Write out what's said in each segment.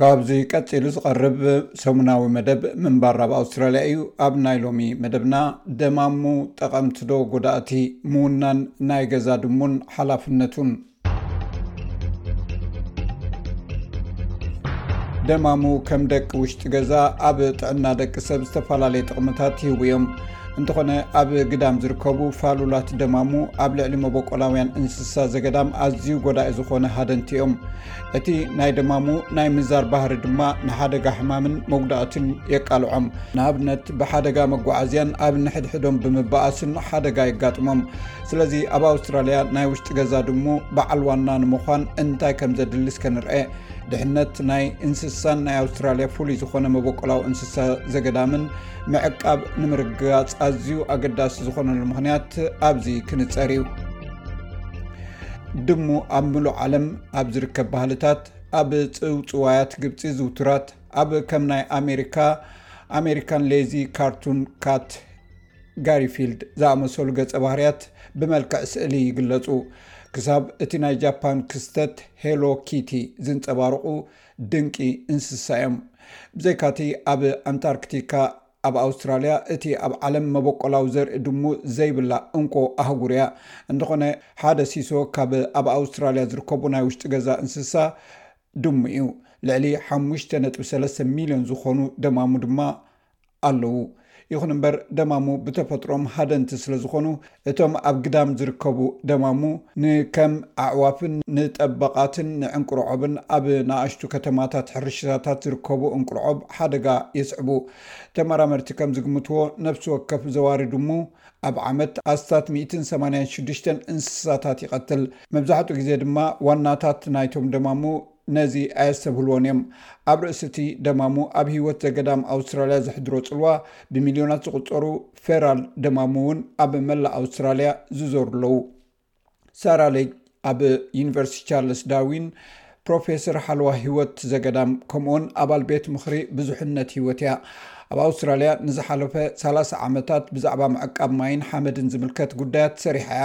ካብዚ ቀጺሉ ዝቐርብ ሰሙናዊ መደብ ምንባር ኣብ ኣውስትራልያ እዩ። ኣብ ናይ ሎሚ መደብና ደማሙ ጠቐምቲዶ ጎዳእቲ ምውናን ናይ ገዛ ድሙን ሓላፍነቱን። ደማሙ ከም ደቂ ውሽጢ ገዛ ኣብ ጥዕና ደቂ ሰብ ዝተፈላለየ ጥቕምታት ይህቡ እዮም። እንተኾነ ኣብ ግዳም ዝርከቡ ፋሉላት ደማሙ ኣብ ልዕሊ መበቆላውያን እንስሳ ዘገዳም ኣዝዩ ጎዳኢ ዝኾነ ሃደንቲ እዮም እቲ ናይ ደማሙ ናይ ምዛር ባህሪ ድማ ንሓደጋ ሕማምን መጉዳእትን የቃልዖም ንኣብነት ብሓደጋ መጓዓዝያን ኣብ ንሕድሕዶም ብምበኣስን ሓደጋ የጋጥሞም ስለዚ ኣብ ኣውስትራልያ ናይ ውሽጢ ገዛ ድሙ በዓል ዋና ንምዃን እንታይ ከም ዘድልስ ከንርአ ድሕነት ናይ እንስሳን ናይ ኣውስትራልያ ፍሉይ ዝኾነ መበቆላዊ እንስሳ ዘገዳምን ምዕቃብ ንምርግጋፅ ኣዝዩ ኣገዳሲ ዝኾነሉ ምኽንያት ኣብዚ ክንፀር እዩ ድሙ ኣብ ምሉእ ዓለም ኣብ ዝርከብ ባህልታት ኣብ ፅውፅዋያት ግብፂ ዝውቱራት ኣብ ከም ናይ ኣሜሪካ ኣሜሪካን ሌዚ ካርቱን ካት ጋሪፊልድ ዝኣመሰሉ ገፀ ባህርያት ብመልክዕ ስእሊ ይግለፁ ክሳብ እቲ ናይ ጃፓን ክስተት ሄሎ ኪቲ ዝንፀባርቑ ድንቂ እንስሳ እዮም። ብዘይካቲ ኣብ ኣንታርክቲካ ኣብ ኣውስትራልያ እቲ ኣብ ዓለም መበቆላዊ ዘርኢ ድሙ ዘይብላ እንኮ ኣህጉር እያ። እንተኾነ ሓደ ሲሶ ካብ ኣብ ኣውስትራልያ ዝርከቡ ናይ ውሽጢ ገዛ እንስሳ ድሙ እዩ። ልዕሊ ሓሙሽተ ነጥቢ ሰለስተ ሚልዮን ዝኾኑ ደማሙ ድማ ኣለዉ። ይኹን እምበር ደማሙ ብተፈጥሮም ሃደንቲ ስለ ዝኾኑ እቶም ኣብ ግዳም ዝርከቡ ደማሙ ንከም ኣዕዋፍን ንጠበቓትን ንዕንቁርዖብን ኣብ ንኣሽቱ ከተማታት ሕርሽታታት ዝርከቡ እንቁርዖብ ሓደጋ የስዕቡ። ተመራመርቲ ከም ዝግምትዎ ነፍሲ ወከፍ ዘዋሪ ድሙ ኣብ ዓመት ኣስታት ሚእትን ሰማንያን ሽዱሽተን እንስሳታት ይቐትል። መብዛሕትኡ ግዜ ድማ ዋናታት ናይቶም ደማሙ ነዚ ኣየስተብህልዎን እዮም። ኣብ ርእሲ እቲ ደማሙ ኣብ ህይወት ዘገዳም ኣውስትራልያ ዘሕድሮ ጽልዋ፣ ብሚልዮናት ዝቝጸሩ ፌራል ደማሙ እውን ኣብ መላእ ኣውስትራልያ ዝዞሩ ኣለዉ። ሳራ ሌጅ ኣብ ዩኒቨርሲቲ ቻርለስ ዳርዊን ፕሮፌሰር ሓለዋ ህይወት ዘገዳም ከምኡውን ኣባል ቤት ምኽሪ ብዙሕነት ህይወት እያ። ኣብ ኣውስትራልያ ንዝሓለፈ ሰላሳ ዓመታት ብዛዕባ ምዕቃብ ማይን ሓመድን ዝምልከት ጕዳያት ሰሪሓ እያ።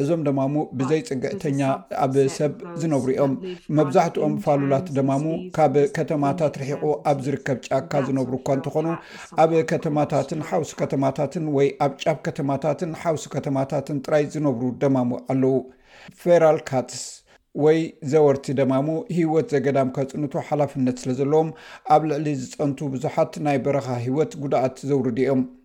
እዞም ደማሙ ብዘይ ፅግዕተኛ ኣብ ሰብ ዝነብሩ እዮም መብዛሕትኦም ፋሉላት ደማሙ ካብ ከተማታት ርሒቁ ኣብ ዝርከብ ጫካ ዝነብሩ እኳ እንተኾኑ ኣብ ከተማታትን ሓውሲ ከተማታትን ወይ ኣብ ጫብ ከተማታትን ሓውሲ ከተማታትን ጥራይ ዝነብሩ ደማሙ ኣለው ፌራል ካትስ ወይ ዘወርቲ ደማሙ ሂወት ዘገዳም ከፅንቱ ሓላፍነት ስለ ዘለዎም ኣብ ልዕሊ ዝፀንቱ ብዙሓት ናይ በረኻ ሂወት ጉድኣት ዘውርዱ እዮም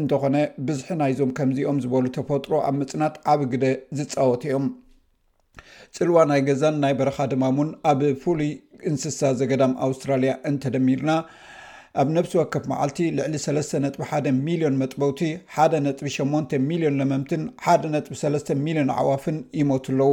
እንተኾነ ብዝሒ ናይዞም ከምዚኦም ዝበሉ ተፈጥሮ ኣብ ምጽናት ዓቢ ግደ ዝጻወቱ እዮም። ጽልዋ ናይ ገዛን ናይ በረኻ ድማሙን ኣብ ፍሉይ እንስሳ ዘገዳም ኣውስትራልያ እንተደሚርና ኣብ ነብሲ ወከፍ መዓልቲ ልዕሊ 3.1 ሚልዮን መጥበውቲ፣ 1.8 ሚልዮን ለመምትን፣ 1.3 ሚልዮን ኣዕዋፍን ይሞቱ ኣለዉ።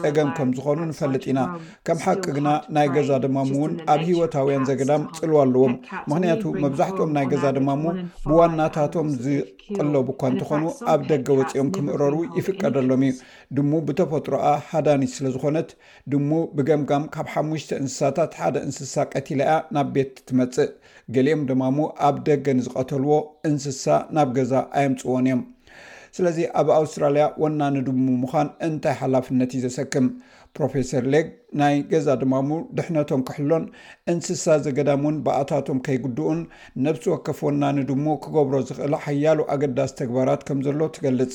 ፀገም ከም ዝኾኑ ንፈልጥ ኢና ከም ሓቂ ግና ናይ ገዛ ደማሙ እውን ኣብ ሂወታውያን ዘገዳም ፅልዋ ኣለዎም ምክንያቱ መብዛሕትኦም ናይ ገዛ ደማሙ ብዋናታቶም ዝቅለቡ እኳ እንተኾኑ ኣብ ደገ ወፂኦም ክምእረሩ ይፍቀደሎም እዩ ድሙ ብተፈጥሮኣ ሃዳኒት ስለዝኾነት ድሙ ብገምጋም ካብ ሓሙሽተ እንስሳታት ሓደ እንስሳ ቀቲላ እያ ናብ ቤት ትመፅእ ገሊኦም ደማሞ ኣብ ደገ ንዝቐተልዎ እንስሳ ናብ ገዛ ኣየምጽዎን እዮም። ስለዚ ኣብ ኣውስትራልያ ወናኒ ድሙ ምዃን እንታይ ሓላፍነት እዩ ዘሰክም? ፕሮፌሰር ሌግ ናይ ገዛ ድማሙ ድሕነቶም ክሕሎን እንስሳ ዘገዳም እውን ብኣታቶም ከይጉድኡን ነብሲ ወከፍ ወናኒ ድሙ ክገብሮ ዝኽእል ሓያሎ ኣገዳሲ ተግባራት ከም ዘሎ ትገልጽ።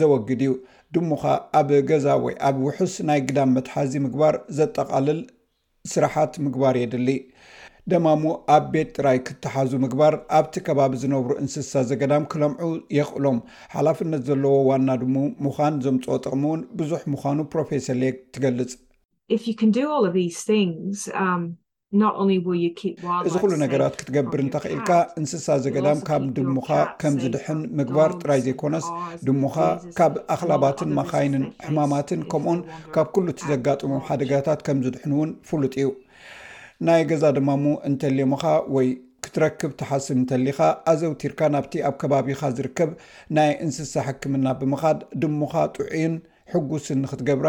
ዘወግድ እዩ። ድሙኻ ኣብ ገዛ ወይ ኣብ ውሑስ ናይ ግዳም መትሓዚ ምግባር ዘጠቓልል ስራሓት ምግባር የድሊ። ደማሙ ኣብ ቤት ጥራይ ክተሓዙ ምግባር ኣብቲ ከባቢ ዝነብሩ እንስሳ ዘገዳም ክለምዑ የኽእሎም። ሓላፍነት ዘለዎ ዋና ድሙ ምዃን ዘምጽኦ ጥቕሚ እውን ብዙሕ ምዃኑ ፕሮፌሰር ሌክ ትገልጽ። If you can do all of these things, እዚ ኩሉ ነገራት ክትገብር እንተኽኢልካ እንስሳ ዘገዳም ካብ ድሙኻ ከም ዝድሕን ምግባር ጥራይ ዘይኮነስ ድሙኻ ካብ ኣኽላባትን ማኻይንን ሕማማትን ከምኡን ካብ ኩሉ እቲ ዘጋጥሞም ሓደጋታት ከም ዝድሕን እውን ፍሉጥ እዩ ናይ ገዛ ድማሙ እንተልዮምኻ ወይ ክትረክብ ትሓስብ እንተሊኻ ኣዘውቲርካ ናብቲ ኣብ ከባቢኻ ዝርከብ ናይ እንስሳ ሕክምና ብምኻድ ድሙኻ ጥዑይን ሕጉስን ንክትገብራ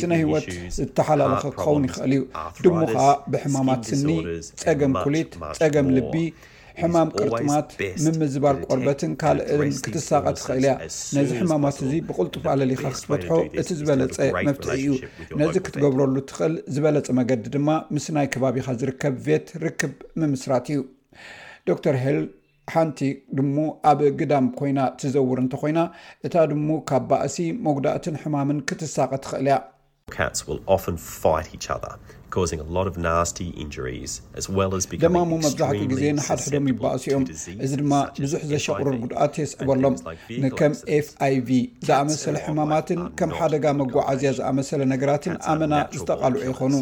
ስነ ህይወት ዝተሓላለኸ ክኸውን ይኽእል እዩ ድሞ ኸኣ ብሕማማት ስኒ ጸገም ኩሊት ጸገም ልቢ ሕማም ቅርጥማት ምምዝባል ቆርበትን ካልእን ክትሳቐ ትኽእል እያ ነዚ ሕማማት እዚ ብቕልጡፍ ኣለሊኻ ክትፈትሖ እቲ ዝበለፀ መፍትሒ እዩ ነዚ ክትገብረሉ ትኽእል ዝበለፀ መገዲ ድማ ምስ ናይ ከባቢኻ ዝርከብ ቬት ርክብ ምምስራት እዩ ዶር ሄል ሓንቲ ድሙ ኣብ ግዳም ኮይና ትዘውር እንተኾይና፣ እታ ድሙ ካብ ባእሲ፣ መጉዳእትን ሕማምን ክትሳቐ ትኽእል እያ። ደማሙ መብዛሕትኡ ግዜ ንሓድሕዶም ይባእሱ እዮም፣ እዚ ድማ ብዙሕ ዘሸቝርር ጉድኣት የስዕበሎም። ንከም ኤፍኣይቪ ዝኣመሰለ ሕማማትን ከም ሓደጋ መጓዓዝያ ዝኣመሰለ ነገራትን ኣመና ዝተቓልዑ ይዀኑ።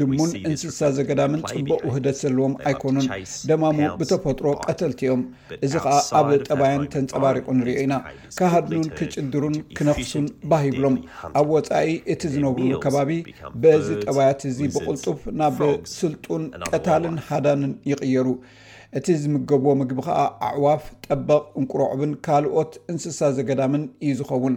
ድሙን እንስሳ ዘገዳምን ጽቡቕ ውህደት ዘለዎም ኣይኰኑን፣ ደማሙ ብተፈጥሮ ቀተልቲ እዮም፣ እዚ ኸኣ ኣብ ጠባያን ተንጸባሪቑ ንርእዮ ኢና። ክሃድኑን ክጭድሩን ክነኽሱን ባህ ይብሎም። ኣብ ወጻኢ እቲ ዝነብሩሉ ከባቢ በዚ ጠባያት እዚ ብቕልጡፍ ናብ ስልጡን ቀታልን ሃዳንን ይቕየሩ። እቲ ዝምገብዎ ምግቢ ኸኣ ኣዕዋፍ፣ ጠበቕ፣ እንቁሮዖብን ካልኦት እንስሳ ዘገዳምን እዩ ዝኸውን።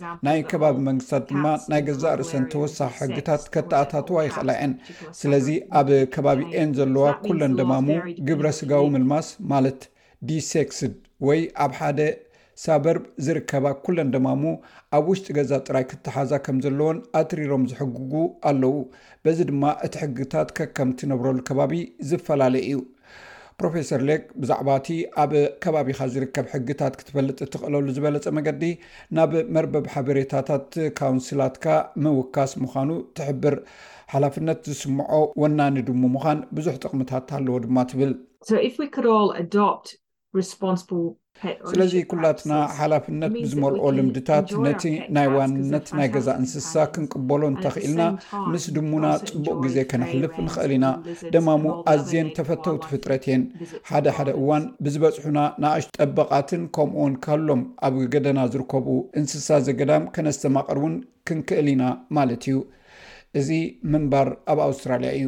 ናይ ከባቢ መንግስታት ድማ ናይ ገዛእ ርእሰን ተወሳኺ ሕግታት ከተኣታትዋ ይኽእላ እየን። ስለዚ ኣብ ከባቢኤን ዘለዋ ኩለን ደማሙ ግብረ ስጋዊ ምልማስ ማለት ዲሴክስድ ወይ ኣብ ሓደ ሳበርብ ዝርከባ ኩለን ደማሙ ኣብ ውሽጢ ገዛ ጥራይ ክተሓዛ ከም ዘለወን ኣትሪሮም ዝሕግጉ ኣለዉ። በዚ ድማ እቲ ሕግታት ከከም ትነብረሉ ከባቢ ዝፈላለ እዩ። ፕሮፌሰር ሌክ ብዛዕባ እቲ ኣብ ከባቢኻ ዝርከብ ሕግታት ክትፈልጥ እትኽእለሉ ዝበለፀ መገዲ ናብ መርበብ ሓበሬታታት ካውንስላትካ ምውካስ ምዃኑ ትሕብር ሓላፍነት ዝስምዖ ወናኒ ድሙ ምዃን ብዙሕ ጥቕምታት ኣለዎ ድማ ትብል ስለዚ ኩላትና ሓላፍነት ብዝመልኦ ልምድታት ነቲ ናይ ዋንነት ናይ ገዛ እንስሳ ክንቅበሎ እንተኽኢልና ምስ ድሙና ፅቡቅ ግዜ ከነሕልፍ ንኽእል ኢና ደማሙ ኣዝን ተፈተውቲ ፍጥረት እየን ሓደ ሓደ እዋን ብዝበፅሑና ንኣሽ ጠበቃትን ከምኡውን ካሎም ኣብ ገደና ዝርከቡ እንስሳ ዘገዳም ከነስተማቅር እውን ክንክእል ኢና ማለት እዩ እዚ ምንባር ኣብ ኣውስትራልያ እዩ